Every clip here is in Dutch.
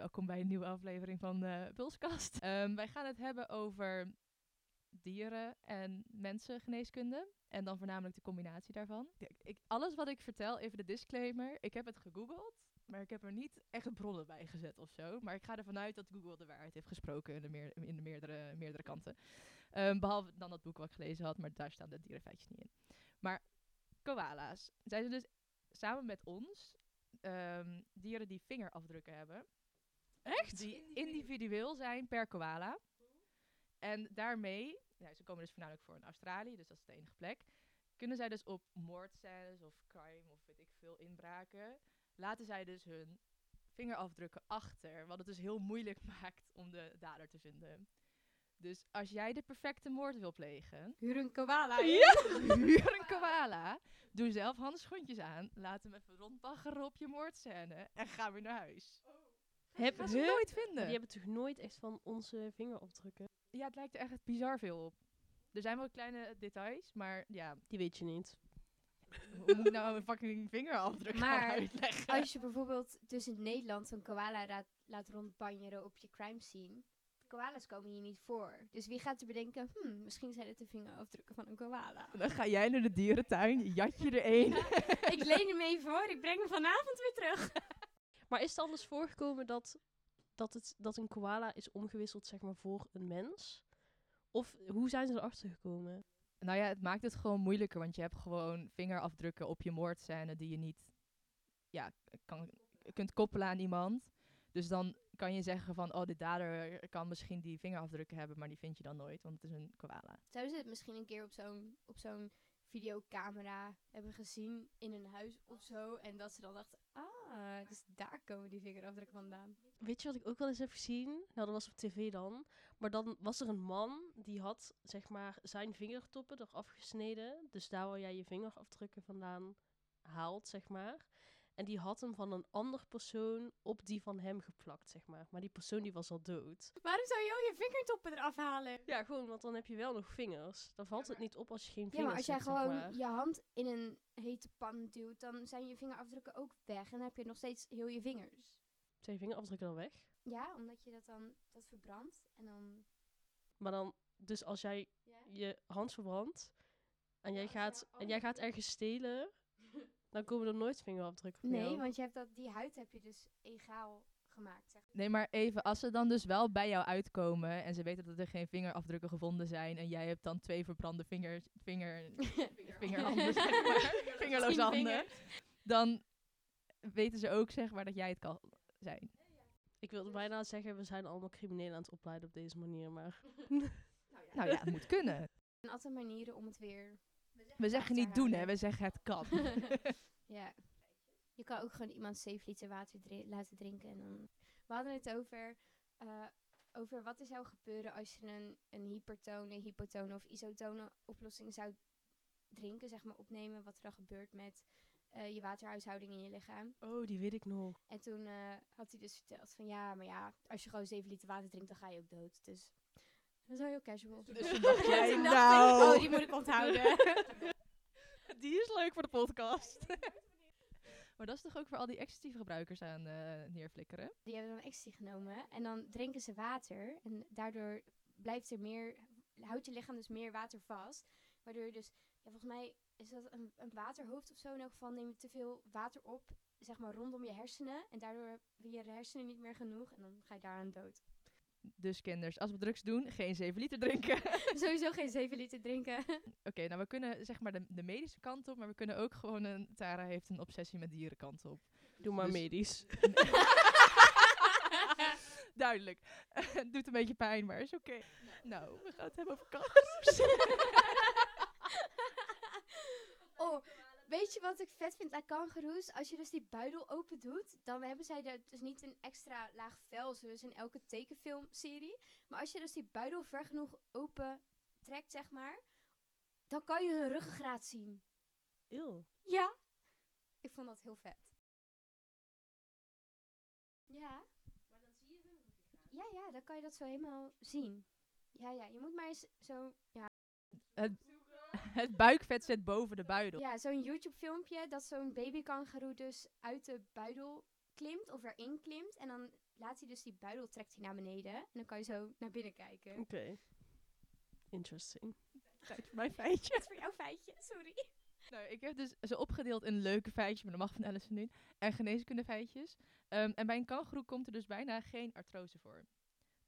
welkom bij een nieuwe aflevering van eh Pulskast. Ehm, wij gaan het hebben over dieren en mensengeneeskunde. En dan voornamelijk de combinatie daarvan. Ik, alles wat ik vertel, even de disclaimer. Ik heb het gegoogeld, maar ik heb er niet echt bronnen bij gezet of zo. Maar ik ga ervan uit dat Google de waarheid heeft gesproken in de, meer, in de meerdere, meerdere kanten. Ehm, behalve dan dat boek wat ik gelezen had, maar daar staan de dierenfeitjes niet in. Maar koala's. Zijn ze dus samen met ons ehm, dieren die vingerafdrukken hebben. Echt? Die individueel zijn per koala. En daarmee, ja, ze komen dus voornamelijk voor in Australië, dus dat is de enige plek. Kunnen zij dus op moordscènes of crime of weet ik veel inbraken, laten zij dus hun vingerafdrukken achter. Wat het dus heel moeilijk maakt om de dader te vinden. Dus als jij de perfecte moord wil plegen, Huur een koala. huur een koala, doe zelf handschoentjes aan, laat hem even rondbaggeren op je moordscène en ga weer naar huis. Heb, ze nooit Die vinden. hebben toch nooit echt van onze vingerafdrukken? Ja, het lijkt er echt bizar veel op. Er zijn wel kleine details, maar ja, Die weet je niet. hoe moet ik nou een fucking vingerafdruk gaan Maar uitleggen? Als je bijvoorbeeld dus in Nederland een koala laat, laat rondbanjeren op je crime scene. Koala's komen hier niet voor. Dus wie gaat er bedenken, hmm, misschien zijn het de vingerafdrukken van een koala. Dan ga jij naar de dierentuin, jat je er één. ik leen hem even voor, ik breng hem vanavond weer terug. Maar is het anders voorgekomen dat, dat, het, dat een koala is omgewisseld zeg maar, voor een mens? Of hoe zijn ze erachter gekomen? Nou ja, het maakt het gewoon moeilijker, want je hebt gewoon vingerafdrukken op je moordscène die je niet ja, kan, kunt koppelen aan iemand. Dus dan kan je zeggen van, oh, de dader kan misschien die vingerafdrukken hebben, maar die vind je dan nooit, want het is een koala. Zouden ze het misschien een keer op zo'n, op zo'n videocamera hebben gezien in een huis of zo. En dat ze dan dachten, ah, dus daar komen die vingerafdrukken vandaan. Weet je wat ik ook wel eens heb gezien? Nou, dat was op tv dan. Maar dan was er een man die had zeg maar zijn vingertoppen eraf gesneden. Dus daar waar jij je vingerafdrukken vandaan haalt, zeg maar. En die had hem van een ander persoon op die van hem geplakt, zeg maar. Maar die persoon die was al dood. Waarom zou je al je vingertoppen eraf halen? Ja, gewoon, want dan heb je wel nog vingers. Dan valt het niet op als je geen Ja, vingers maar als jij hebt, zeg gewoon maar. je hand in een hete pan duwt, dan zijn je vingerafdrukken ook weg. En dan heb je nog steeds heel je vingers. Zijn je vingerafdrukken dan weg? Ja, omdat je dat dan dat verbrandt. En dan. Maar dan, dus als jij Ja. je hand verbrandt en jij, gaat, en jij gaat ergens stelen, dan komen er nooit vingerafdrukken van Nee, jou. want je hebt dat, die huid heb je dus egaal gemaakt. Zeg. Nee, maar even, als ze dan dus wel bij jou uitkomen en ze weten dat er geen vingerafdrukken gevonden zijn en jij hebt dan twee verbrande vingers, vinger, vingerhanden, zeg maar, vingerloze handen, dan weten ze ook zeg maar dat jij het kan zijn. Ik wilde bijna zeggen, we zijn allemaal criminelen aan het opleiden op deze manier, maar... Nou ja, het moet kunnen. Er zijn altijd manieren om het weer. We zeggen niet doen, hè, we zeggen het kan. ja. Je kan ook gewoon iemand 7 liter water laten drinken. En dan... We hadden het over, eh, over wat er zou gebeuren als je een, een hypertone, hypotone of isotone oplossing zou drinken, zeg maar opnemen. Wat er dan gebeurt met eh, je waterhuishouding in je lichaam. Oh, die weet ik nog. En toen eh, had hij dus verteld van ja, maar ja, als je gewoon 7 liter water drinkt, dan ga je ook dood. Dus dat is wel heel casual. Dus toen dacht jij, nou. oh, die moet ik onthouden. Die is leuk voor de podcast. maar dat is toch ook voor al die ecstasy gebruikers aan eh, neerflikkeren? Die hebben dan ecstasy genomen en dan drinken ze water. En daardoor blijft er meer, houdt je lichaam dus meer water vast. Waardoor je dus, ja, volgens mij is dat een, een waterhoofd of zo. In elk geval neem je te veel water op, zeg maar rondom je hersenen. En daardoor hebben je hersenen niet meer genoeg en dan ga je daaraan dood. Dus kinders, als we drugs doen, geen 7 liter drinken. Sowieso geen 7 liter drinken. Oké, nou we kunnen zeg maar de, de medische kant op, maar we kunnen ook gewoon een... Tara heeft een obsessie met dieren kant op. Doe maar Dus- medisch. Duidelijk. Het doet een beetje pijn, maar is oké. Nou, we gaan het hebben over kangoeroes. oh, weet je wat ik vet vind aan kangoeroes? Als je dus die buidel open doet, dan hebben zij er dus niet een extra laag vel, zoals in elke tekenfilmserie. Maar als je dus die buidel ver genoeg open trekt, zeg maar, dan kan je hun ruggengraat zien. Eeuw. Ja. Ik vond dat heel vet. Ja. Maar dan zie je hun ruggengraat? Ja, ja, dan kan je dat zo helemaal zien. Ja, ja, je moet maar eens zo, ja, Het, het buikvet zit boven de buidel. Ja, zo'n YouTube-filmpje dat zo'n babykangeroe dus uit de buidel klimt of erin klimt. En dan laat hij dus die buidel trekt hij naar beneden. En dan kan je zo naar binnen kijken. Oké. Interesting. Tijd voor mijn feitje. Dat is voor jouw feitje, sorry. Nou, ik heb dus ze opgedeeld in leuke feitjes, maar dat mag van Alice nu. En geneeskunde feitjes. Ehm, en bij een kangoeroe komt er dus bijna geen artrose voor.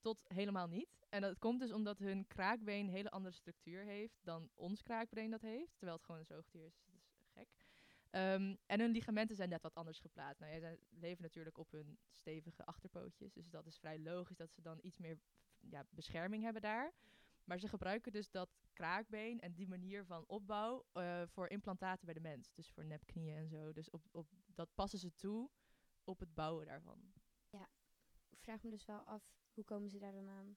Tot helemaal niet. En dat komt dus omdat hun kraakbeen een hele andere structuur heeft dan ons kraakbeen dat heeft. Terwijl het gewoon een zoogdier is. Dat is gek. Ehm, en hun ligamenten zijn net wat anders geplaatst. Nou, ja, leven natuurlijk op hun stevige achterpootjes. Dus dat is vrij logisch dat ze dan iets meer ja, bescherming hebben daar. Maar ze gebruiken dus dat kraakbeen en die manier van opbouw eh, voor implantaten bij de mens. Dus voor nepknieën en zo. Dus op, op, dat passen ze toe op het bouwen daarvan. Ik vraag me dus wel af, hoe komen ze daar dan aan?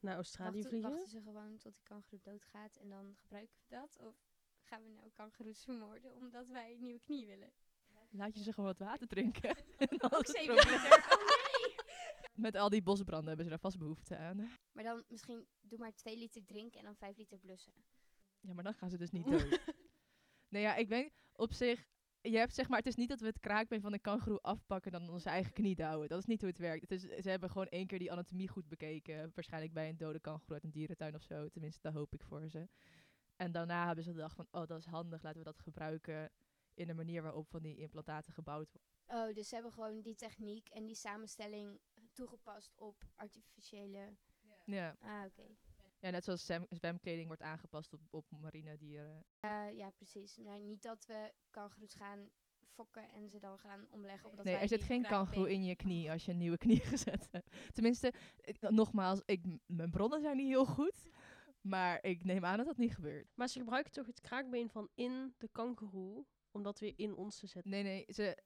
Naar Australië Wachten, vliegen? wachten ze gewoon tot die kangeroe doodgaat en dan gebruiken we dat? Of gaan we nou kangeroes vermoorden omdat wij een nieuwe knie willen? Laat je ze gewoon wat water drinken. En dan Ook zeven liter. Oh nee! Met al die bosbranden hebben ze daar vast behoefte aan. Maar dan misschien doe maar twee liter drinken en dan vijf liter blussen. Ja, maar dan gaan ze dus niet dood. nee, ja, ik weet op zich... Je hebt zeg maar, het is niet dat we het kraakbeen van een kangoeroe afpakken en dan onze eigen knie douwen. Dat is niet hoe het werkt. Het is, ze hebben gewoon één keer die anatomie goed bekeken. Waarschijnlijk bij een dode kangoeroe uit een dierentuin of zo. Tenminste, dat hoop ik voor ze. En daarna hebben ze gedacht van, oh, dat is handig. Laten we dat gebruiken in de manier waarop van die implantaten gebouwd worden. Oh, dus ze hebben gewoon die techniek en die samenstelling toegepast op artificiële... Ja, Ah, oké. Ja net zoals zwem- zwemkleding wordt aangepast op, op marine dieren. Eh, ja, precies. Nou, niet dat we kangoeroes gaan fokken en ze dan gaan omleggen. Omdat Nee, wij er zit geen kangoeroe in je knie als je een nieuwe knie gezet hebt. Tenminste, ik- nogmaals, ik, mijn bronnen zijn niet heel goed. Maar ik neem aan dat dat niet gebeurt. Maar ze gebruiken toch het kraakbeen van in de kangeroe om dat weer in ons te zetten. Nee, nee, ze,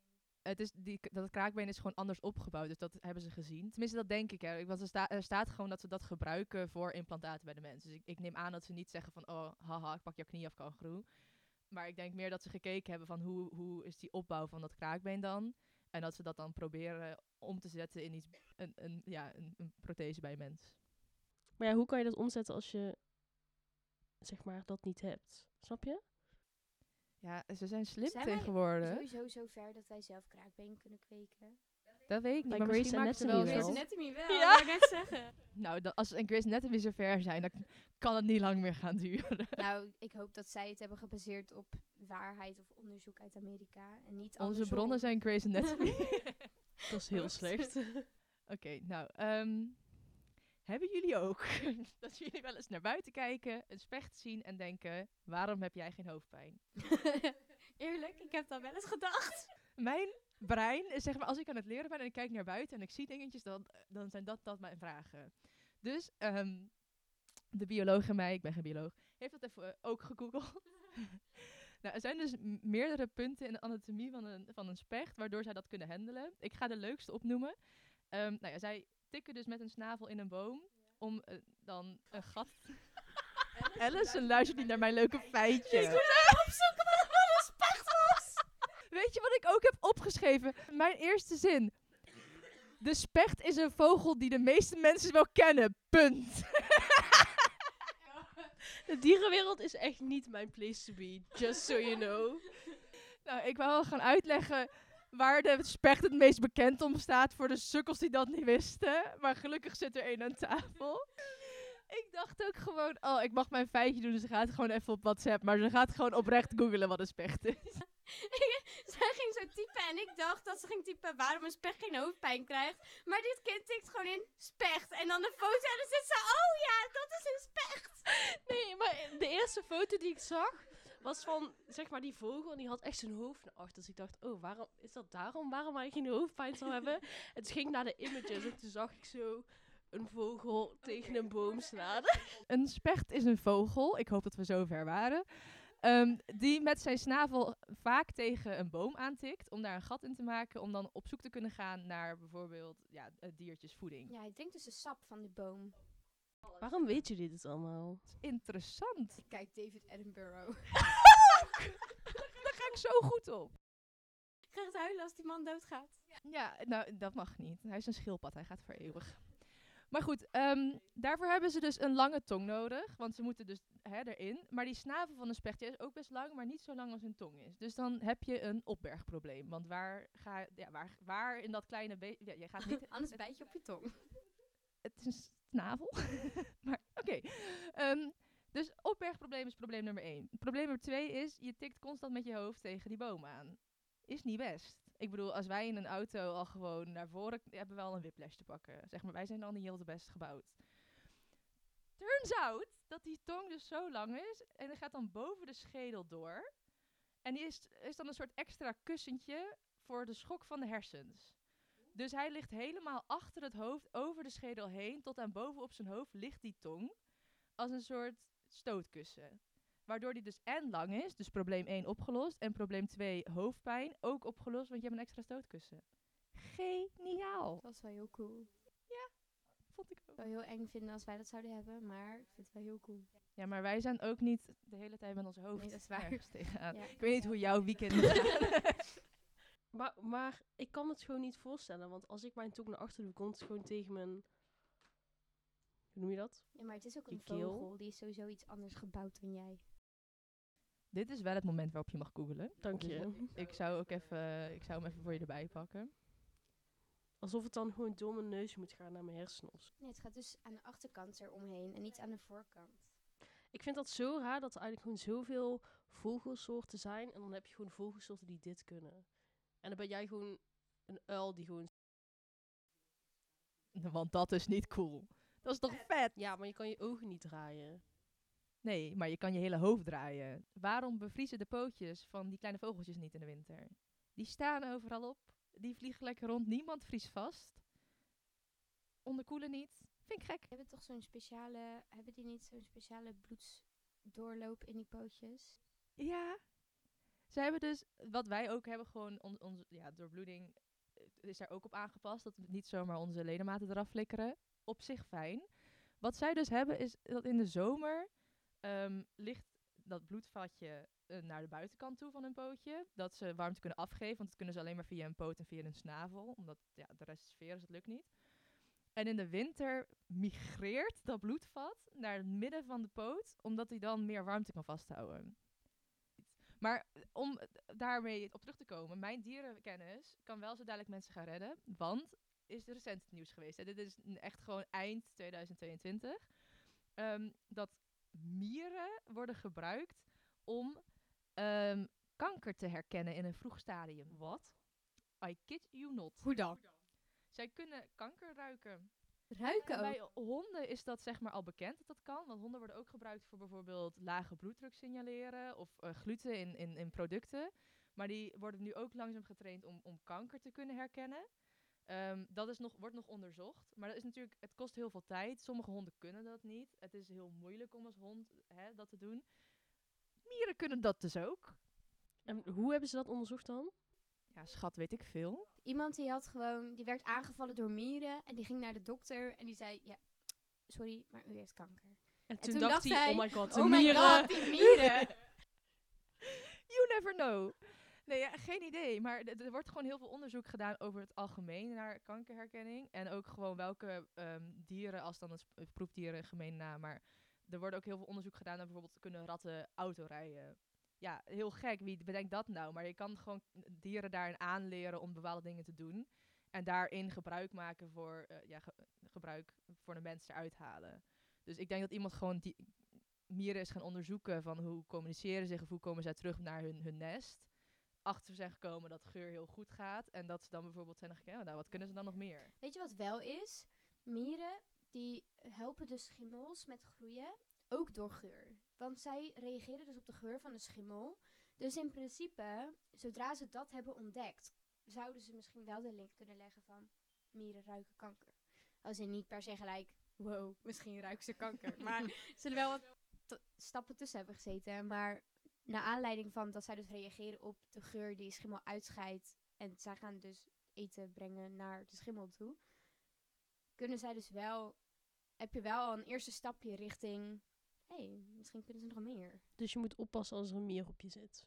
het is die, dat kraakbeen is gewoon anders opgebouwd. Dus dat hebben ze gezien. Tenminste, dat denk ik. Hè. Want er, er staat gewoon dat ze dat gebruiken voor implantaten bij de mens. Dus ik, ik neem aan dat ze niet zeggen van, oh, haha, ik pak jouw knie af, kangoeroe. Maar ik denk meer dat ze gekeken hebben van, hoe, hoe is die opbouw van dat kraakbeen dan? En dat ze dat dan proberen om te zetten in iets, een, een, ja, een, een prothese bij een mens. Maar ja, hoe kan je dat omzetten als je zeg maar dat niet hebt? Snap je? Ja, ze zijn slim Zijn wij tegenwoordig. Sowieso zo ver dat wij zelf kraakbeen kunnen kweken. Dat weet ik niet. Maar Grey's misschien maken ze wel wel. Anatomy wel, Ja. ik net zeggen. Nou, da- als een Grey's Anatomy zo ver zijn, dan kan het niet lang meer gaan duren. Nou, ik hoop dat zij het hebben gebaseerd op waarheid of onderzoek uit Amerika. En niet Onze andersom. bronnen zijn Grey's Anatomy. Dat is heel slecht. Oké, nou, ehm, hebben jullie ook dat jullie wel eens naar buiten kijken, een specht zien en denken, waarom heb jij geen hoofdpijn? Eerlijk, ik heb dat wel eens gedacht. Mijn brein is zeg maar, als ik aan het leren ben en ik kijk naar buiten en ik zie dingetjes, dan, dan zijn dat, dat mijn vragen. Dus ehm, de bioloog in mij, ik ben geen bioloog, heeft dat even eh, ook gegoogeld. nou, er zijn dus meerdere punten in de anatomie van een, van een specht, waardoor zij dat kunnen handelen. Ik ga de leukste opnoemen. Ehm, nou ja, zij tikken dus met een snavel in een boom om eh, dan een gat... Alice luistert niet naar mijn leuke feitje. Ik moest opzoeken wat een specht was. Weet je wat ik ook heb opgeschreven? Mijn eerste zin. De specht is een vogel die de meeste mensen wel kennen. Punt. De dierenwereld is echt niet mijn place to be. Just so you know. Nou, ik wou wel gaan uitleggen waar de specht het meest bekend om staat voor de sukkels die dat niet wisten. Maar gelukkig zit er één aan tafel. Ik dacht ook gewoon, oh, ik mag mijn feitje doen, dus ze gaat gewoon even op WhatsApp. Maar ze gaat gewoon oprecht googelen wat een specht is. Zij ging zo typen en ik dacht dat ze ging typen waarom een specht geen hoofdpijn krijgt. Maar dit kind tikt gewoon in specht. En dan de foto en dan zit ze, oh ja, dat is een specht. Nee, maar de eerste foto die ik zag was van, zeg maar, die vogel. En die had echt zijn hoofd naar achter. Dus ik dacht, oh, waarom is dat daarom? Waarom hij geen hoofdpijn zou hebben? En toen ging ik naar de images en toen zag ik zo een vogel tegen een boom slaan. Een specht is een vogel, ik hoop dat we zo ver waren, ehm, die met zijn snavel vaak tegen een boom aantikt om daar een gat in te maken, om dan op zoek te kunnen gaan naar bijvoorbeeld ja, eh, diertjesvoeding. Ja, ik denk dus de sap van de boom. Waarom weet jullie dit allemaal? Interessant. Kijk, David Attenborough. Daar ga ik zo goed op. Ik ga het huilen als die man doodgaat. Ja, nou, dat mag niet. Hij is een schildpad, hij gaat voor eeuwig. Maar goed, ehm, daarvoor hebben ze dus een lange tong nodig. Want ze moeten dus hè, erin. Maar die snavel van een spechtje is ook best lang, maar niet zo lang als hun tong is. Dus dan heb je een opbergprobleem. Want waar ga ja, waar, waar in dat kleine beetje. Ja, je gaat niet. Anders bijt je op je tong. het is een snavel. maar oké. Ehm, dus opbergprobleem is probleem nummer één. Probleem nummer twee is, je tikt constant met je hoofd tegen die boom aan. Is niet best. Ik bedoel, als wij in een auto al gewoon naar voren hebben we wel een whiplash te pakken. Zeg maar, wij zijn al niet heel te best gebouwd. Turns out dat die tong dus zo lang is en die gaat dan boven de schedel door. En die is, is dan een soort extra kussentje voor de schok van de hersens. Dus hij ligt helemaal achter het hoofd, over de schedel heen, tot aan boven op zijn hoofd ligt die tong. Als een soort stootkussen. Waardoor die dus en lang is, dus probleem 1 opgelost. En probleem 2 hoofdpijn ook opgelost, want je hebt een extra stootkussen. Geniaal! Dat is wel heel cool. Vond ik Ik ook. zou heel eng vinden als wij dat zouden hebben, maar ik vind het wel heel cool. Ja, maar wij zijn ook niet de hele tijd met ons hoofd Nee, dat is waar. tegenaan. Ja. Ik weet niet hoe jouw weekend gaat. Maar, maar ik kan het gewoon niet voorstellen. Want als ik mijn tong naar achter doe, komt het gewoon tegen mijn... Hoe noem je dat? Ja, maar het is ook een keel. vogel. Die is sowieso iets anders gebouwd dan jij. Dit is wel het moment waarop je mag googelen. Dank Dus, je. ik zou ook even, ik zou hem even voor je erbij pakken. Alsof het dan gewoon door mijn neus moet gaan naar mijn hersens. Nee, het gaat dus aan de achterkant eromheen en niet aan de voorkant. Ik vind dat zo raar dat er eigenlijk gewoon zoveel vogelsoorten zijn. En dan heb je gewoon vogelsoorten die dit kunnen. En dan ben jij gewoon een uil die gewoon... Want dat is niet cool. Dat is toch vet? Ja, maar je kan je ogen niet draaien. Nee, maar je kan je hele hoofd draaien. Waarom bevriezen de pootjes van die kleine vogeltjes niet in de winter? Die staan overal op. Die vliegen lekker rond. Niemand vriest vast. Onderkoelen niet. Vind ik gek. Hebben toch zo'n speciale, hebben die niet zo'n speciale bloedsdoorloop in die pootjes? Ja. Ze hebben dus, wat wij ook hebben, gewoon on, onze ja, doorbloeding eh, is daar ook op aangepast. Dat we niet zomaar onze ledematen eraf flikkeren. Op zich fijn. Wat zij dus hebben is dat in de zomer ehm, ligt dat bloedvatje eh, naar de buitenkant toe van hun pootje. Dat ze warmte kunnen afgeven, want dat kunnen ze alleen maar via een poot en via een snavel. Omdat ja, de rest is sfeer, dus dat lukt niet. En in de winter migreert dat bloedvat naar het midden van de poot, omdat hij dan meer warmte kan vasthouden. Maar eh, om eh, daarmee op terug te komen, mijn dierenkennis kan wel zo dadelijk mensen gaan redden. Want is er recent het nieuws geweest. Hè? Dit is echt gewoon eind 2022. ehm, dat mieren worden gebruikt om ehm, kanker te herkennen in een vroeg stadium. Wat? I kid you not. Hoe dan? Zij kunnen kanker ruiken. Ruiken En ook. bij honden is dat zeg maar al bekend dat dat kan. Want honden worden ook gebruikt voor bijvoorbeeld lage bloeddruk signaleren of eh, gluten in, in, in producten. Maar die worden nu ook langzaam getraind om, om kanker te kunnen herkennen. Ehm, dat is nog, wordt nog onderzocht. Maar dat is natuurlijk, het kost heel veel tijd. Sommige honden kunnen dat niet. Het is heel moeilijk om als hond hè, dat te doen. Mieren kunnen dat dus ook. En hoe hebben ze dat onderzocht dan? Ja, schat, weet ik veel. Iemand die had gewoon, die werd aangevallen door mieren en die ging naar de dokter en die zei, ja, sorry, maar u heeft kanker. En toen, toen dacht dacht hij, hij, oh my god, de oh my mieren. god, die mieren. You never know. Nee, ja, geen idee. Maar er wordt gewoon heel veel onderzoek gedaan over het algemeen naar kankerherkenning. En ook gewoon welke ehm, dieren, als dan een proefdieren gemeen na. Maar er wordt ook heel veel onderzoek gedaan naar bijvoorbeeld kunnen ratten autorijden. Ja, heel gek. Wie bedenkt dat nou? Maar je kan gewoon dieren daarin aanleren om bepaalde dingen te doen. En daarin gebruik maken voor, eh, ja, ge- gebruik voor de mens eruit halen. Dus ik denk dat iemand gewoon die mieren is gaan onderzoeken van hoe communiceren ze of hoe komen zij terug naar hun, hun nest. Achter zijn gekomen dat geur heel goed gaat. En dat ze dan bijvoorbeeld zijn gekeken, oh, nou wat kunnen ze dan nog meer? Weet je wat wel is? Mieren, die helpen de schimmels met groeien, ook door geur. Want zij reageren dus op de geur van de schimmel. Dus in principe, zodra ze dat hebben ontdekt, zouden ze misschien wel de link kunnen leggen van mieren ruiken kanker. Als in niet per se gelijk, wow, misschien ruiken ze kanker. maar er zullen wel wat stappen tussen hebben gezeten. Maar naar aanleiding van dat zij dus reageren op de geur die schimmel uitscheidt. En zij gaan dus eten brengen naar de schimmel toe. Kunnen zij dus wel, heb je wel al een eerste stapje richting, hey, misschien kunnen ze nog meer. Dus je moet oppassen als er een mier op je zit.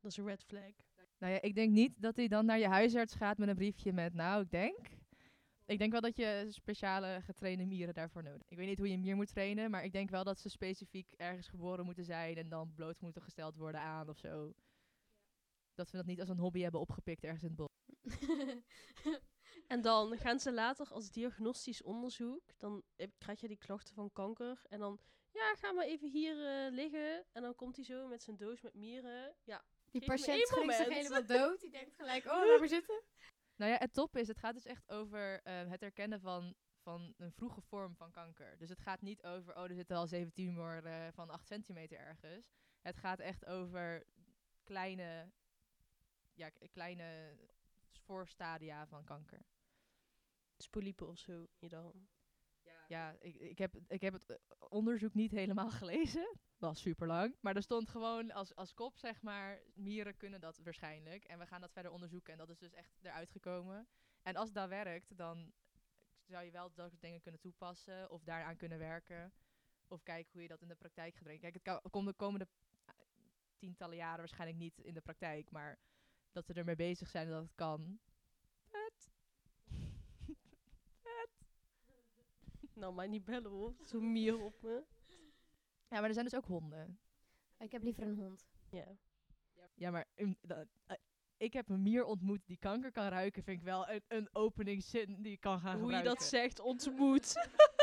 Dat is een red flag. Nou ja, ik denk niet dat hij dan naar je huisarts gaat met een briefje met, nou ik denk Ik denk wel dat je speciale getrainde mieren daarvoor nodig hebt. Ik weet niet hoe je een mier moet trainen, maar ik denk wel dat ze specifiek ergens geboren moeten zijn en dan bloot moeten gesteld worden aan of zo. Dat we dat niet als een hobby hebben opgepikt ergens in het bos. En dan gaan ze later als diagnostisch onderzoek, dan krijg je die klachten van kanker. En dan, ja, ga maar even hier eh, liggen. En dan komt hij zo met zijn doos met mieren. Ja, Die patiënt schrikt zich helemaal dood. Die denkt gelijk, oh, laat maar zitten. Nou ja, het top is, het gaat dus echt over eh, het herkennen van, van een vroege vorm van kanker. Dus het gaat niet over, oh, er zitten al zeven tumor eh, van 8 centimeter ergens. Het gaat echt over kleine, ja, kleine voorstadia van kanker. Spoeliepen of zo. Je dan. Ja, ik, ik, heb, ik heb het eh, onderzoek niet helemaal gelezen. Was super lang. Maar er stond gewoon als, als kop, zeg maar, mieren kunnen dat waarschijnlijk. En we gaan dat verder onderzoeken. En dat is dus echt eruit gekomen. En als dat werkt, dan zou je wel dat soort dingen kunnen toepassen. Of daaraan kunnen werken. Of kijken hoe je dat in de praktijk gaat brengen. Kijk, het komt de komende eh, tientallen jaren waarschijnlijk niet in de praktijk. Maar dat we ermee bezig zijn dat het kan. Vet. Nou, mij niet bellen hoor. Zo'n mier op me. Ja, maar er zijn dus ook honden. Ik heb liever een hond. Ja. Ja, maar um, dat- eh, ik heb een mier ontmoet die kanker kan ruiken. Vind ik wel een, een openingszin die ik kan gaan Hoe je dat zegt, ontmoet.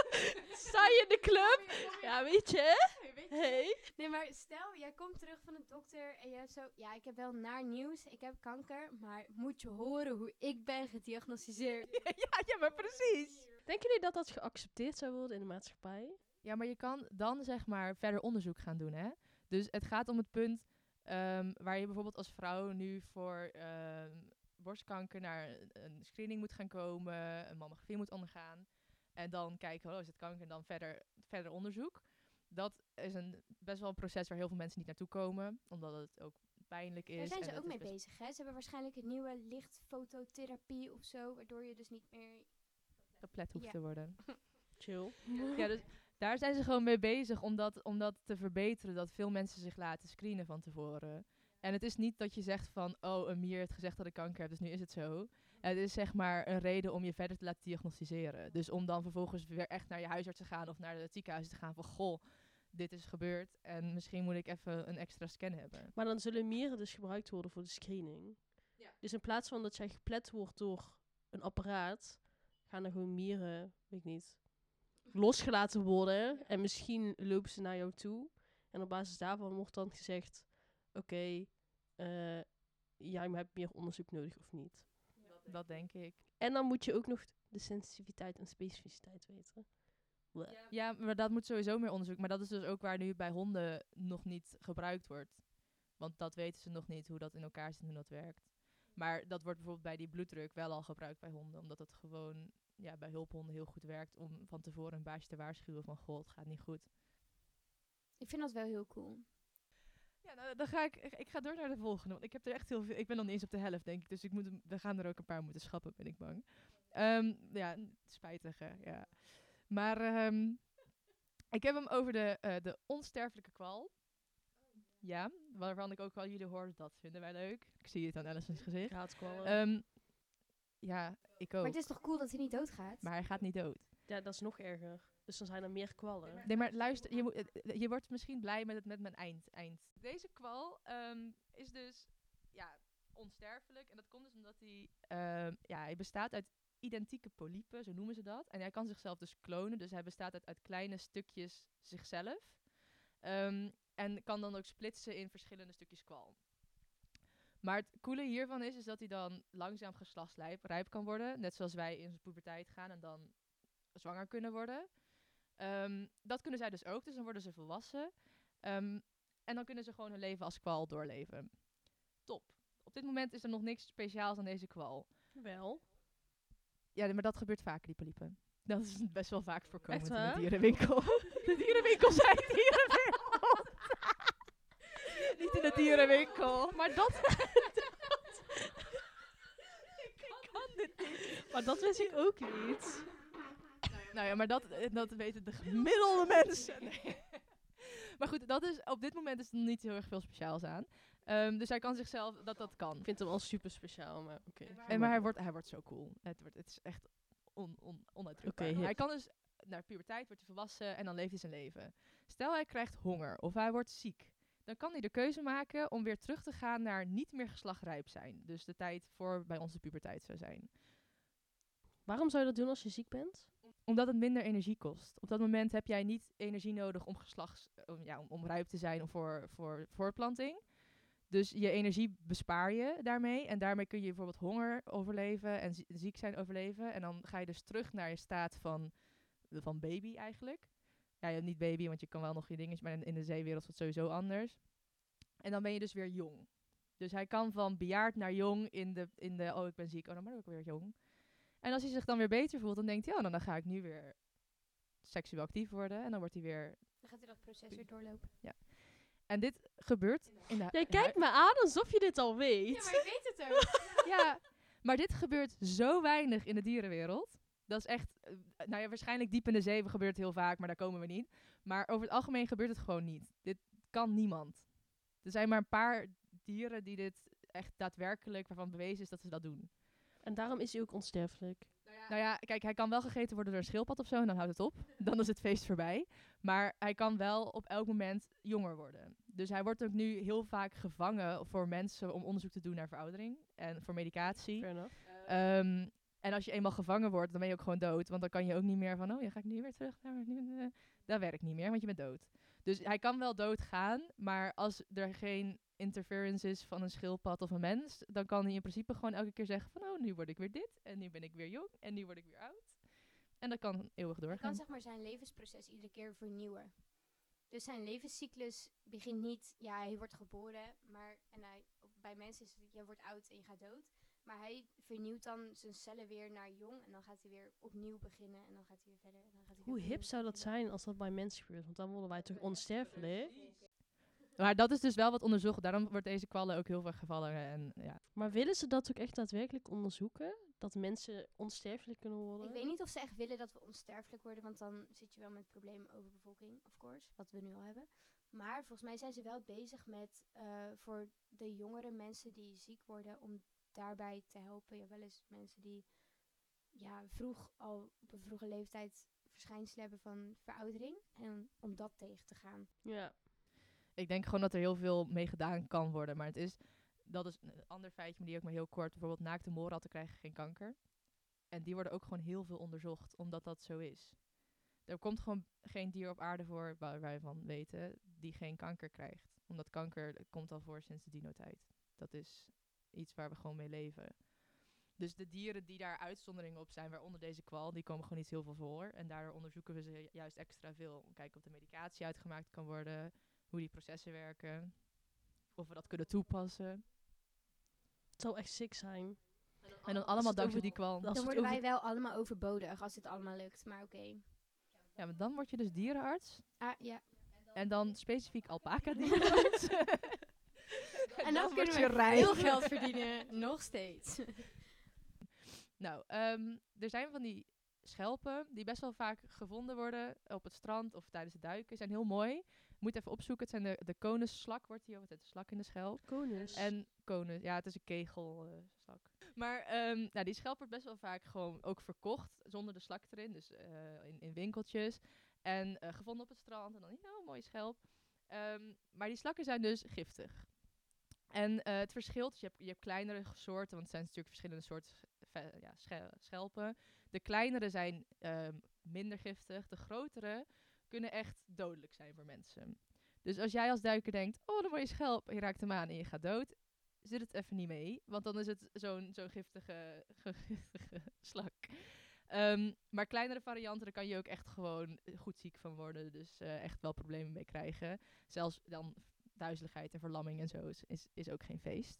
Sta je in de club? Ja, weet je? Hey. Nee, maar stel, jij komt terug van de dokter en je hebt zo... Ja, ik heb wel naar nieuws. Ik heb kanker, maar moet je horen hoe ik ben gediagnosticeerd. ja, ja, maar precies. Denken jullie dat dat geaccepteerd zou worden in de maatschappij? Ja, maar je kan dan zeg maar verder onderzoek gaan doen, hè. Dus het gaat om het punt ehm, waar je bijvoorbeeld als vrouw nu voor ehm, borstkanker naar een- een screening moet gaan komen, een mammografie moet ondergaan. En dan kijken, oh, is het kanker? En dan verder, verder onderzoek. Dat is een, best wel een proces waar heel veel mensen niet naartoe komen, omdat het ook pijnlijk is. Daar zijn en ze ook mee bezig, hè? Ze hebben waarschijnlijk een nieuwe lichtfototherapie of zo, waardoor je dus niet meer... geplet hoeft Ja. te worden. Chill. ja, dus daar zijn ze gewoon mee bezig om dat, om dat te verbeteren. Dat veel mensen zich laten screenen van tevoren. En het is niet dat je zegt van, oh, een mier heeft gezegd dat ik kanker heb, dus nu is het zo. Het is zeg maar een reden om je verder te laten diagnosticeren. Dus om dan vervolgens weer echt naar je huisarts te gaan of naar het ziekenhuis te gaan van, goh, dit is gebeurd en misschien moet ik even een extra scan hebben. Maar dan zullen mieren dus gebruikt worden voor de screening. Dus in plaats van dat jij geplet wordt door een apparaat, gaan er gewoon mieren, weet ik niet, losgelaten worden. En misschien lopen ze naar jou toe. En op basis daarvan wordt dan gezegd, oké, eh, jij hebt meer onderzoek nodig of niet. Dat denk ik. En dan moet je ook nog de sensitiviteit en specificiteit weten. Ja, maar dat moet sowieso meer onderzoek. Maar dat is dus ook waar nu bij honden nog niet gebruikt wordt. Want dat weten ze nog niet, hoe dat in elkaar zit en hoe dat werkt. Maar dat wordt bijvoorbeeld bij die bloeddruk wel al gebruikt bij honden. Omdat het gewoon ja, bij hulphonden heel goed werkt om van tevoren een baasje te waarschuwen van... Goh, het gaat niet goed. Ik vind dat wel heel cool. Ja, nou, dan ga ik, ik, ga door naar de volgende. Want ik heb er echt heel veel... Ik ben nog niet eens op de helft, denk ik. Dus ik moet, we gaan er ook een paar moeten schappen, ben ik bang. Ehm, ja, spijtig, hè. Ja. Maar ehm, ik heb hem over de, eh, de onsterfelijke kwal. Ja, waarvan ik ook wel jullie hoor, dat vinden wij leuk. Ik zie het aan Allison's gezicht. Gaatkwallen. Ehm, ja, ik ook. Maar het is toch cool dat hij niet doodgaat? Maar hij gaat niet dood. ja, dat is nog erger. Dus dan zijn er meer kwallen. Nee, maar luister, je, moet, eh, je wordt misschien blij met, het, met mijn eind, eind. Deze kwal ehm, is dus ja, onsterfelijk. En dat komt dus omdat hij, ehm, ja, hij bestaat uit identieke polypen, zo noemen ze dat. En hij kan zichzelf dus klonen. Dus hij bestaat uit, uit kleine stukjes zichzelf. Ehm, en kan dan ook splitsen in verschillende stukjes kwal. Maar het coole hiervan is, is dat hij dan langzaam geslachtsrijp rijp kan worden. Net zoals wij in onze puberteit gaan en dan zwanger kunnen worden. Ehm, dat kunnen zij dus ook, dus dan worden ze volwassen. Ehm, en dan kunnen ze gewoon hun leven als kwal doorleven. Top. Op dit moment is er nog niks speciaals aan deze kwal. Wel. Ja, maar dat gebeurt vaker, die polypen. Dat is best wel vaak voorkomend in de dierenwinkel. de dierenwinkel zijn dierenwinkel. Dierenwinkel. Maar dat, Ik kan dit niet. maar dat wist ik ook niet. Nou ja, maar dat, eh, dat weten de gemiddelde mensen. Nee. Maar goed, dat is, op dit moment is er niet heel erg veel speciaals aan. Ehm, dus hij kan zichzelf, dat dat kan. Ik vind hem al super speciaal, maar oké. En, maar hij wordt, hij wordt zo cool. Het, wordt, het is echt on, on, onuitdrukbaar. Hij kan dus naar puberteit, wordt hij volwassen en dan leeft hij zijn leven. Stel hij krijgt honger of hij wordt ziek. Dan kan hij de keuze maken om weer terug te gaan naar niet meer geslachtrijp zijn. Dus de tijd voor bij ons de puberteit zou zijn. Waarom zou je dat doen als je ziek bent? Omdat het minder energie kost. Op dat moment heb jij niet energie nodig om geslachts, om, ja, om, om rijp te zijn of voor, voor voortplanting. Dus je energie bespaar je daarmee. En daarmee kun je bijvoorbeeld honger overleven en zie- ziek zijn overleven. En dan ga je dus terug naar je staat van, van baby eigenlijk. Ja, je hebt niet baby, want je kan wel nog je dingetjes, maar in, in de zeewereld is sowieso anders. En dan ben je dus weer jong. Dus hij kan van bejaard naar jong in de, in de oh ik ben ziek, oh dan ben ik ook weer jong. En als hij zich dan weer beter voelt, dan denkt hij, oh nou, dan ga ik nu weer seksueel actief worden. En dan wordt hij weer... Dan gaat hij dat proces weer doorlopen. En dit gebeurt in de... Jij kijkt me aan alsof je dit al weet. Ja, maar ik weet het ook. ja, maar dit gebeurt zo weinig in de dierenwereld. Dat is echt, eh, nou ja, waarschijnlijk diep in de zee gebeurt het heel vaak, maar daar komen we niet. Maar over het algemeen gebeurt het gewoon niet. Dit kan niemand. Er zijn maar een paar dieren die dit echt daadwerkelijk, waarvan bewezen is dat ze dat doen. En daarom is hij ook onsterfelijk. Nou ja, kijk, hij kan wel gegeten worden door een schildpad of zo en dan houdt het op. Dan is het feest voorbij. Maar hij kan wel op elk moment jonger worden. Dus hij wordt ook nu heel vaak gevangen voor mensen om onderzoek te doen naar veroudering en voor medicatie. Fair enough. Ehm, en als je eenmaal gevangen wordt, dan ben je ook gewoon dood. Want dan kan je ook niet meer van, oh, ja, ga ik nu weer terug naar... eh, Dat werkt niet meer, want je bent dood. Dus hij kan wel doodgaan, maar als er geen interference is van een schildpad of een mens, dan kan hij in principe gewoon elke keer zeggen van, oh, nu word ik weer dit, en nu ben ik weer jong, en nu word ik weer oud. En dat kan eeuwig Hij doorgaan. kan zeg maar zijn levensproces iedere keer vernieuwen. Dus zijn levenscyclus begint niet, ja, hij wordt geboren, maar en hij, bij mensen is het, je wordt oud en je gaat dood. Maar hij vernieuwt dan zijn cellen weer naar jong en dan gaat hij weer opnieuw beginnen en dan gaat hij weer verder. En dan gaat hij Hoe hip zou dat zijn als dat bij mensen gebeurt? Want dan worden wij toch onsterfelijk? Maar dat is dus wel wat onderzocht. Daarom wordt deze kwallen ook heel veel gevallen. En ja, Maar willen ze dat ook echt daadwerkelijk onderzoeken? Dat mensen onsterfelijk kunnen worden? Ik weet niet of ze echt willen dat we onsterfelijk worden, want dan zit je wel met problemen over bevolking, of course, wat we nu al hebben. Maar volgens mij zijn ze wel bezig met eh, voor de jongere mensen die ziek worden, om daarbij te helpen. Ja, wel eens mensen die ja, vroeg al op een vroege leeftijd verschijnselen hebben van veroudering. En om dat tegen te gaan. Ja. ik denk gewoon dat er heel veel mee gedaan kan worden. Maar het is, dat is een ander feitje, maar die ook maar heel kort. Bijvoorbeeld naakte moorratten krijgen geen kanker. En die worden ook gewoon heel veel onderzocht, omdat dat zo is. Er komt gewoon geen dier op aarde voor, waar wij van weten, die geen kanker krijgt. Omdat kanker komt al voor sinds de dino-tijd. Dat is iets waar we gewoon mee leven. Dus de dieren die daar uitzonderingen op zijn, waaronder deze kwal, die komen gewoon niet heel veel voor. En daardoor onderzoeken we ze ju- juist extra veel. Om te kijken of de medicatie uitgemaakt kan worden, hoe die processen werken, of we dat kunnen toepassen. Het zou echt sick zijn. En dan allemaal dankzij die kwal. Dan worden over- wij wel allemaal overbodig als dit allemaal lukt, maar oké. Ja, maar dan word je dus dierenarts. Ah, ja. En dan specifiek alpaca dierenarts. En dan, kunnen je we rijk. veel geld verdienen, nog steeds. Nou, ehm, er zijn van die schelpen die best wel vaak gevonden worden op het strand of tijdens het duiken. Zijn heel mooi. Moet even opzoeken. Het zijn de, de konusslak, wordt die altijd de slak in de schelp. Konus. En konus, ja, het is een kegelslak. maar ehm, nou, die schelp wordt best wel vaak gewoon ook verkocht zonder de slak erin. Dus eh, in, in winkeltjes. En eh, gevonden op het strand. En dan, ja, een mooie schelp. Ehm, maar die slakken zijn dus giftig. En eh, het verschilt, dus je hebt, je hebt kleinere soorten, want het zijn natuurlijk verschillende soorten ja, sche- schelpen. De kleinere zijn ehm, minder giftig. De grotere kunnen echt dodelijk zijn voor mensen. Dus als jij als duiker denkt, oh, een mooie schelp, en je raakt hem aan en je gaat dood, zit het even niet mee. Want dan is het zo'n zo'n giftige, giftige slak. Ehm, maar kleinere varianten, daar kan je ook echt gewoon goed ziek van worden. Dus eh, echt wel problemen mee krijgen. Zelfs dan duizeligheid en verlamming en zo is, is, is ook geen feest.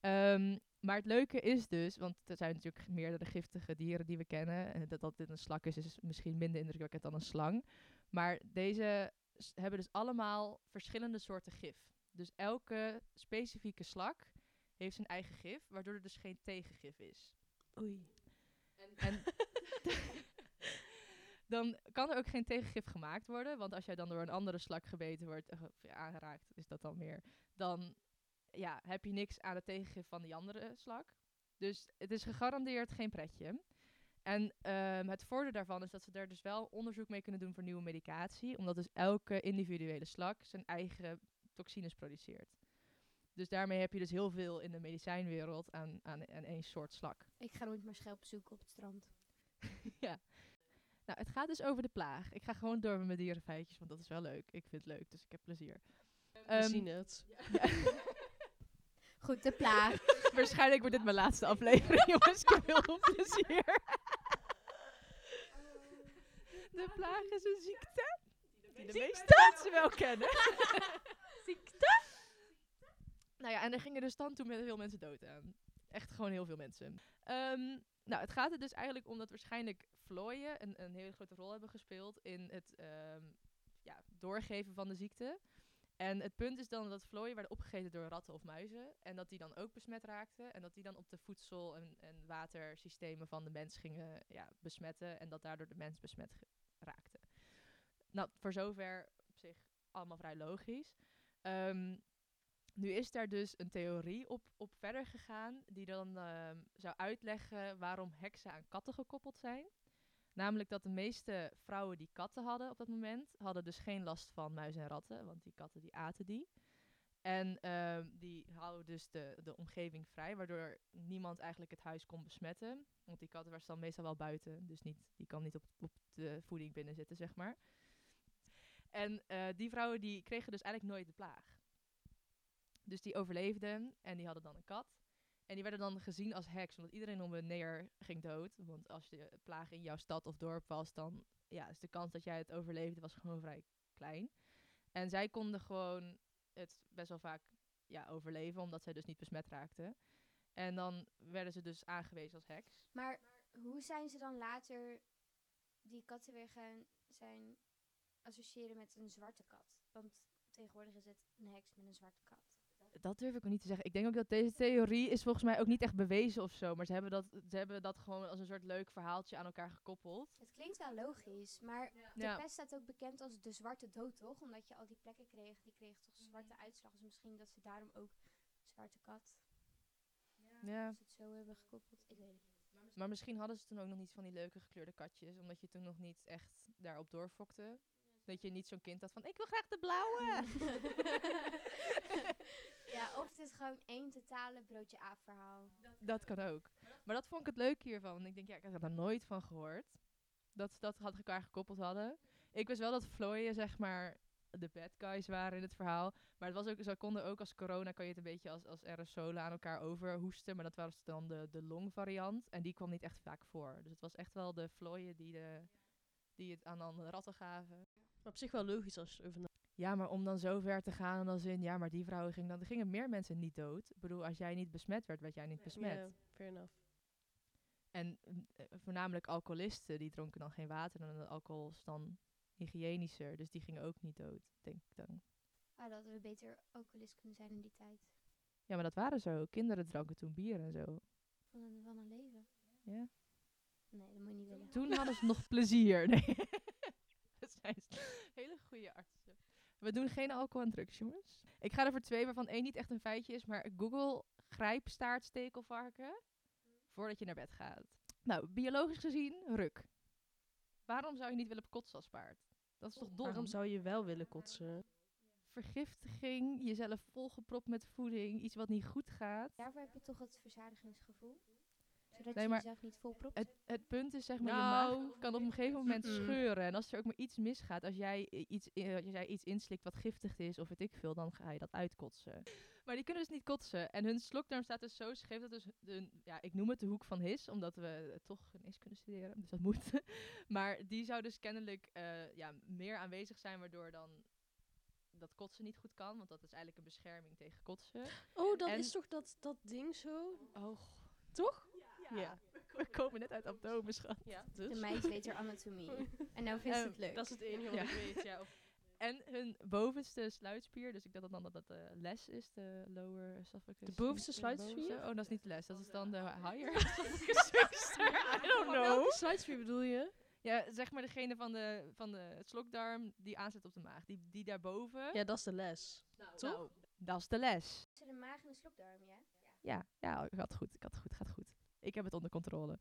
Ehm, maar het leuke is dus, want er zijn natuurlijk meerdere giftige dieren die we kennen. En dat dat dit een slak is, is misschien minder indrukwekkend dan een slang. Maar deze hebben dus allemaal verschillende soorten gif. Dus elke specifieke slak heeft zijn eigen gif, waardoor er dus geen tegengif is. Oei. En dan kan er ook geen tegengif gemaakt worden. Want als jij dan door een andere slak gebeten wordt, eh, of aangeraakt, is dat dan meer. Dan ja, heb je niks aan het tegengif van die andere slak. Dus het is gegarandeerd geen pretje. En ehm, het voordeel daarvan is dat ze daar dus wel onderzoek mee kunnen doen voor nieuwe medicatie. Omdat dus elke individuele slak zijn eigen toxines produceert. Dus daarmee heb je dus heel veel in de medicijnwereld aan, aan, aan één soort slak. Ik ga nooit meer schelpen zoeken op het strand. ja. Nou, het gaat dus over de plaag. Ik ga gewoon door met mijn dierenfeitjes, want dat is wel leuk. Ik vind het leuk, dus ik heb plezier. We Ehm, zien het. Goed, de plaag. Waarschijnlijk wordt dit mijn laatste aflevering, jongens. Ik heb heel veel plezier. De plaag is een ziekte die de meeste mensen wel kennen. ziekte? Nou ja, en er gingen dus dan toen met veel mensen dood aan. Echt gewoon heel veel mensen. Ehm, nou, het gaat er dus eigenlijk om dat waarschijnlijk vlooien een, een hele grote rol hebben gespeeld in het ehm, ja, doorgeven van de ziekte. En het punt is dan dat vlooien werden opgegeten door ratten of muizen. En dat die dan ook besmet raakten. En dat die dan op de voedsel- en, en watersystemen van de mens gingen ja, besmetten. En dat daardoor de mens besmet raakte. Nou, voor zover op zich allemaal vrij logisch. Ehm, nu is daar dus een theorie op, op verder gegaan. Die dan ehm, zou uitleggen waarom heksen aan katten gekoppeld zijn. Namelijk dat de meeste vrouwen die katten hadden op dat moment, hadden dus geen last van muizen en ratten, want die katten die aten die. En ehm, die houden dus de, de omgeving vrij, waardoor niemand eigenlijk het huis kon besmetten. Want die katten was dan meestal wel buiten, dus niet, die kan niet op, op de voeding binnen zitten, zeg maar. En eh, die vrouwen die kregen dus eigenlijk nooit de plaag. Dus die overleefden en die hadden dan een kat. En die werden dan gezien als heks, omdat iedereen om hen neer ging dood. Want als de plaag in jouw stad of dorp was, dan ja, is de kans dat jij het overleefde was gewoon vrij klein. En zij konden gewoon het best wel vaak ja, overleven, omdat zij dus niet besmet raakten. En dan werden ze dus aangewezen als heks. Maar hoe zijn ze dan later die katten weer gaan zijn associëren met een zwarte kat? Want tegenwoordig is het een heks met een zwarte kat. Dat durf ik ook niet te zeggen. Ik denk ook dat deze theorie is volgens mij ook niet echt bewezen of zo. Maar ze hebben dat, ze hebben dat gewoon als een soort leuk verhaaltje aan elkaar gekoppeld. Het klinkt wel logisch, maar de Ja. pest staat ook bekend als de zwarte dood, toch? Omdat je al die plekken kreeg, die kregen toch zwarte uitslag. Dus misschien dat ze daarom ook zwarte kat, Ja. als ze het zo hebben gekoppeld. Ik weet het niet. Maar misschien hadden ze toen ook nog niet van die leuke gekleurde katjes. Omdat je toen nog niet echt daarop doorfokte. Dat je niet zo'n kind had van, ik wil graag de blauwe. ja, of het is gewoon één totale broodje aap verhaal. Dat kan ook. Maar dat vond ik het leuke hiervan. Want ik denk, ja, ik had er nooit van gehoord. Dat ze dat had elkaar gekoppeld hadden. Ik wist wel dat vlooien, zeg maar, de bad guys waren in het verhaal. Maar het was ook, ze konden ook als corona, kan je het een beetje als, als aerosolen aan elkaar overhoesten. Maar dat was dan de, de longvariant. En die kwam niet echt vaak voor. Dus het was echt wel de vlooien die, de, die het aan andere ratten gaven. Maar op zich wel logisch als je erover Ja, maar om dan zo ver te gaan en als in, ja, maar die vrouwen gingen dan, er gingen meer mensen niet dood. Ik bedoel, als jij niet besmet werd, werd jij niet besmet. Ja, fair enough. En mm, eh, voornamelijk alcoholisten, die dronken dan geen water en de alcohol is dan hygiënischer. Dus die gingen ook niet dood, denk ik dan. Ah, dat hadden we beter alcoholist kunnen zijn in die tijd. Ja, maar dat waren zo. Kinderen dronken toen bier en zo. Van een, van een leven. Ja. Nee, dat moet je niet willen. Toen hadden ze nog plezier. Nee. dat zijn hele goede artsen. We doen geen alcohol en drugs, jongens. Ik ga er voor twee, waarvan één niet echt een feitje is. Maar Google grijpstaartstekelvarken voordat je naar bed gaat. Nou, biologisch gezien, ruk. Waarom zou je niet willen kotsen als paard? Dat is toch dom? Waarom zou je wel willen kotsen? vergiftiging, jezelf volgepropt met voeding, iets wat niet goed gaat. Daarvoor heb je toch het verzadigingsgevoel? Zodat Nee, je maar jezelf niet volpropt? Het, het punt is zeg maar, je Nou, maag kan op een gegeven moment scheuren. En als er ook maar iets misgaat, als jij iets, i- als jij iets inslikt wat giftig is of weet ik veel, dan ga je dat uitkotsen. Maar die kunnen dus niet kotsen. En hun slokdarm staat dus zo scheef dat dus, de, ja, ik noem het de hoek van His, omdat we toch genees kunnen studeren, dus dat moet. maar die zou dus kennelijk eh, ja, meer aanwezig zijn, waardoor dan dat kotsen niet goed kan, want dat is eigenlijk een bescherming tegen kotsen. Oh, dat En- is toch dat, dat ding zo? Oh, Toch? Ja. We komen net uit abdomen, schat. Ja, De dus. meid weet haar anatomie. En nou vindt ze het leuk. Dat is het enige wat Ja. ik weet, ja. Of- En hun bovenste sluitspier, dus ik dacht dat dan dat dat de les is, de lower esophagus. De bovenste De sluitspier? bovenste? Oh, dat is niet de les, dat is dan de higher esophagus. I don't know. Welke sluitspier bedoel je? Ja, zeg maar degene van de, van de slokdarm die aanzet op de maag. Die, die daarboven. Ja, dat is de les. nou, toch? nou, dat is de les. Tussen de maag en de slokdarm, ja? Ja, ja, ik had het goed, ik had het goed, gaat goed. Ik heb het onder controle.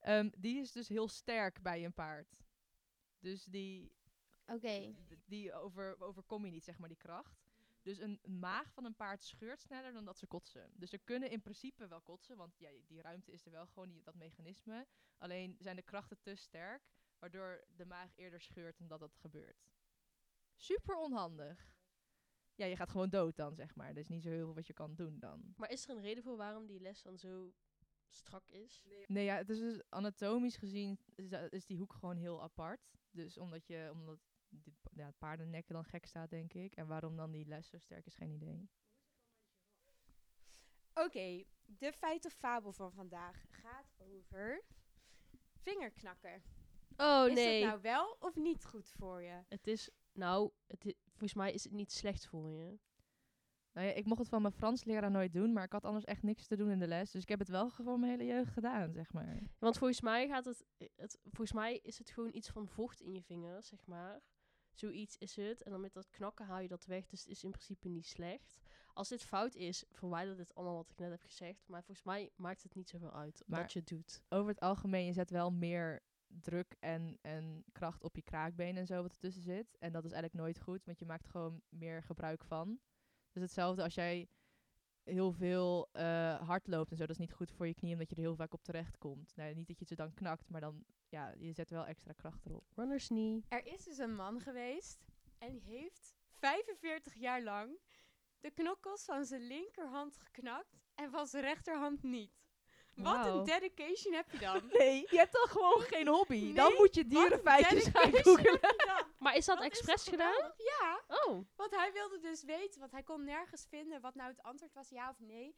Ehm, die is dus heel sterk bij een paard. Dus die, Oké. die over, overkom je niet, zeg maar, die kracht. Dus een maag van een paard scheurt sneller dan dat ze kotsen. Dus ze kunnen in principe wel kotsen, want ja, die ruimte is er wel gewoon, die, dat mechanisme. Alleen zijn de krachten te sterk, waardoor de maag eerder scheurt dan dat dat gebeurt. Super onhandig. Ja, je gaat gewoon dood dan, zeg maar. Er is niet zo heel veel wat je kan doen dan. Maar is er een reden voor waarom die les dan zo strak is? Nee, ja, het is dus anatomisch gezien is, is die hoek gewoon heel apart. Dus omdat je, omdat die, ja, het paardennekken dan gek staat, denk ik. En waarom dan die les zo sterk is, geen idee. Oké, de feit of fabel van vandaag gaat over vingerknakken. Oh is nee. dat nou wel of niet goed voor je? Het is, nou, het volgens mij is het niet slecht voor je. Nou ja, ik mocht het van mijn Frans leraar nooit doen, maar ik had anders echt niks te doen in de les. Dus ik heb het wel gewoon mijn hele jeugd gedaan, zeg maar. Want volgens mij gaat het, het, volgens mij is het gewoon iets van vocht in je vingers, zeg maar. Zoiets is het. En dan met dat knakken haal je dat weg. Dus het is in principe niet slecht. Als dit fout is, verwijder dit allemaal wat ik net heb gezegd. Maar volgens mij maakt het niet zoveel uit Maar- wat je doet. Over het algemeen, je zet wel meer druk en, en kracht op je kraakbeen en zo wat ertussen zit. En dat is eigenlijk nooit goed, want je maakt gewoon meer gebruik van. Dus hetzelfde als jij heel veel eh hard loopt en zo, dat is niet goed voor je knie, omdat je er heel vaak op terecht komt. Nou, niet dat je ze dan knakt, maar dan, ja, je zet wel extra kracht erop. Runners knee. Er is dus een man geweest en die heeft 45 jaar lang de knokkels van zijn linkerhand geknakt en van zijn rechterhand niet. Wat een dedication heb je dan? Nee, je hebt dan gewoon geen hobby. dan Nee, moet je dierenfeitjes gaan dan? Maar is dat Wat expres gedaan? Ja, Oh. want hij wilde dus weten, want hij kon nergens vinden wat nou het antwoord was, ja of nee.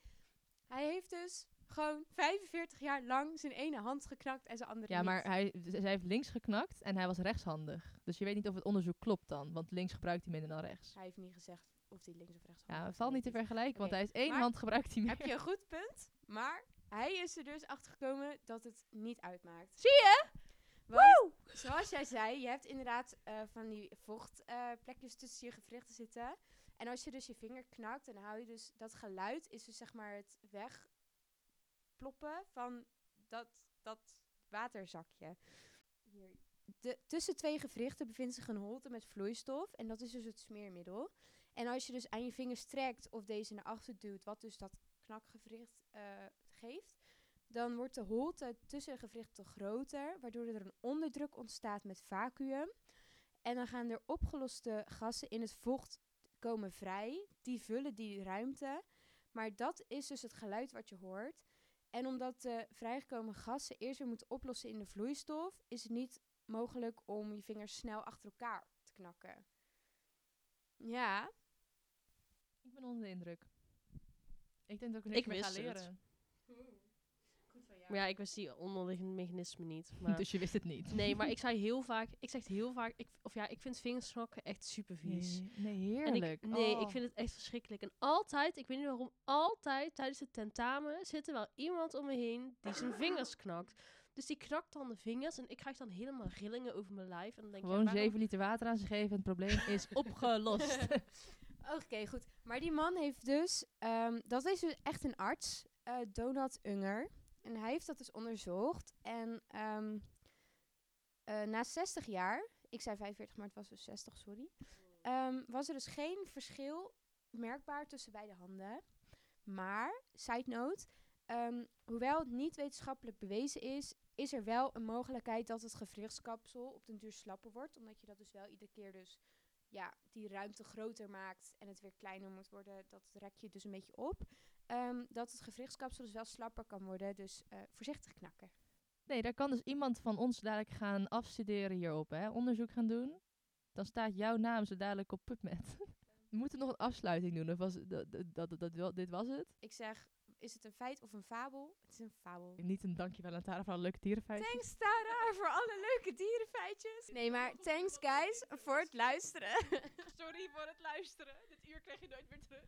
Hij heeft dus gewoon 45 jaar lang zijn ene hand geknakt en zijn andere Ja, niet. maar hij, zij heeft links geknakt en hij was rechtshandig. Dus je weet niet of het onderzoek klopt dan, want links gebruikt hij minder dan rechts. Hij heeft niet gezegd of hij links of rechts Ja, het valt niet te vergelijken, want hij is één maar hand gebruikt hij meer. Heb je een goed punt, maar hij is er dus achter gekomen dat het niet uitmaakt. Zie je? Want, zoals jij zei, je hebt inderdaad eh, van die vochtplekjes tussen je gewrichten zitten. En als je dus je vinger knakt, dan hou je dus dat geluid, is dus zeg maar het wegploppen van dat, dat waterzakje. Hier. De, tussen twee gewrichten bevindt zich een holte met vloeistof en dat is dus het smeermiddel. En als je dus aan je vingers trekt of deze naar achter duwt, wat dus dat knakgewricht eh, geeft, dan wordt de holte tussen de gewrichten groter, waardoor er een onderdruk ontstaat met vacuüm. En dan gaan er opgeloste gassen in het vocht komen vrij. Die vullen die ruimte. Maar dat is dus het geluid wat je hoort. En omdat de vrijgekomen gassen eerst weer moeten oplossen in de vloeistof, is het niet mogelijk om je vingers snel achter elkaar te knakken. Ja, Ik ben onder de indruk. Ik denk dat ik er niks Ik meer ga het. Maar ja, ik wist die onderliggende mechanisme niet. Maar Dus je wist het niet. nee, maar ik zei heel vaak, ik zeg heel vaak, ik, of ja, ik vind vingersnakken echt super vies. Nee, nee, En ik, heerlijk. nee, Oh. ik vind het echt verschrikkelijk. En altijd, ik weet niet waarom, altijd tijdens het tentamen zit er wel iemand om me heen die zijn vingers knakt. Dus die knakt dan de vingers en ik krijg dan helemaal rillingen over mijn lijf. En dan denk Gewoon ja, waarom- 7 liter water aan ze geven en het probleem is opgelost. Oké, goed. Maar die man heeft dus, ehm, dat is dus echt een arts, eh, Donald Unger. En hij heeft dat dus onderzocht. En ehm, eh, na 60 jaar, ik zei 45, maar het was dus 60, sorry. ehm, was er dus geen verschil merkbaar tussen beide handen. Maar, side note, ehm, hoewel het niet wetenschappelijk bewezen is, is er wel een mogelijkheid dat het gewrichtskapsel op den duur slapper wordt. Omdat je dat dus wel iedere keer dus ja, die ruimte groter maakt en het weer kleiner moet worden, dat rek je dus een beetje op. Ehm, dat het gewrichtskapsel dus wel slapper kan worden, dus eh, voorzichtig knakken. Nee, daar kan dus iemand van ons dadelijk gaan afstuderen hierop, hè? onderzoek gaan doen. Dan staat jouw naam zo dadelijk op PubMed. We moeten nog een afsluiting doen. Of was, dat, dat, dat, dat, wel- dit was het? Ik zeg, is het een feit of een fabel? Het is een fabel. Niet een dankjewel aan Tara voor alle leuke dierenfeitjes. Thanks Tara voor alle leuke dierenfeitjes. Nee, maar thanks guys voor het luisteren. Sorry voor het luisteren. Dit uur krijg je nooit meer terug.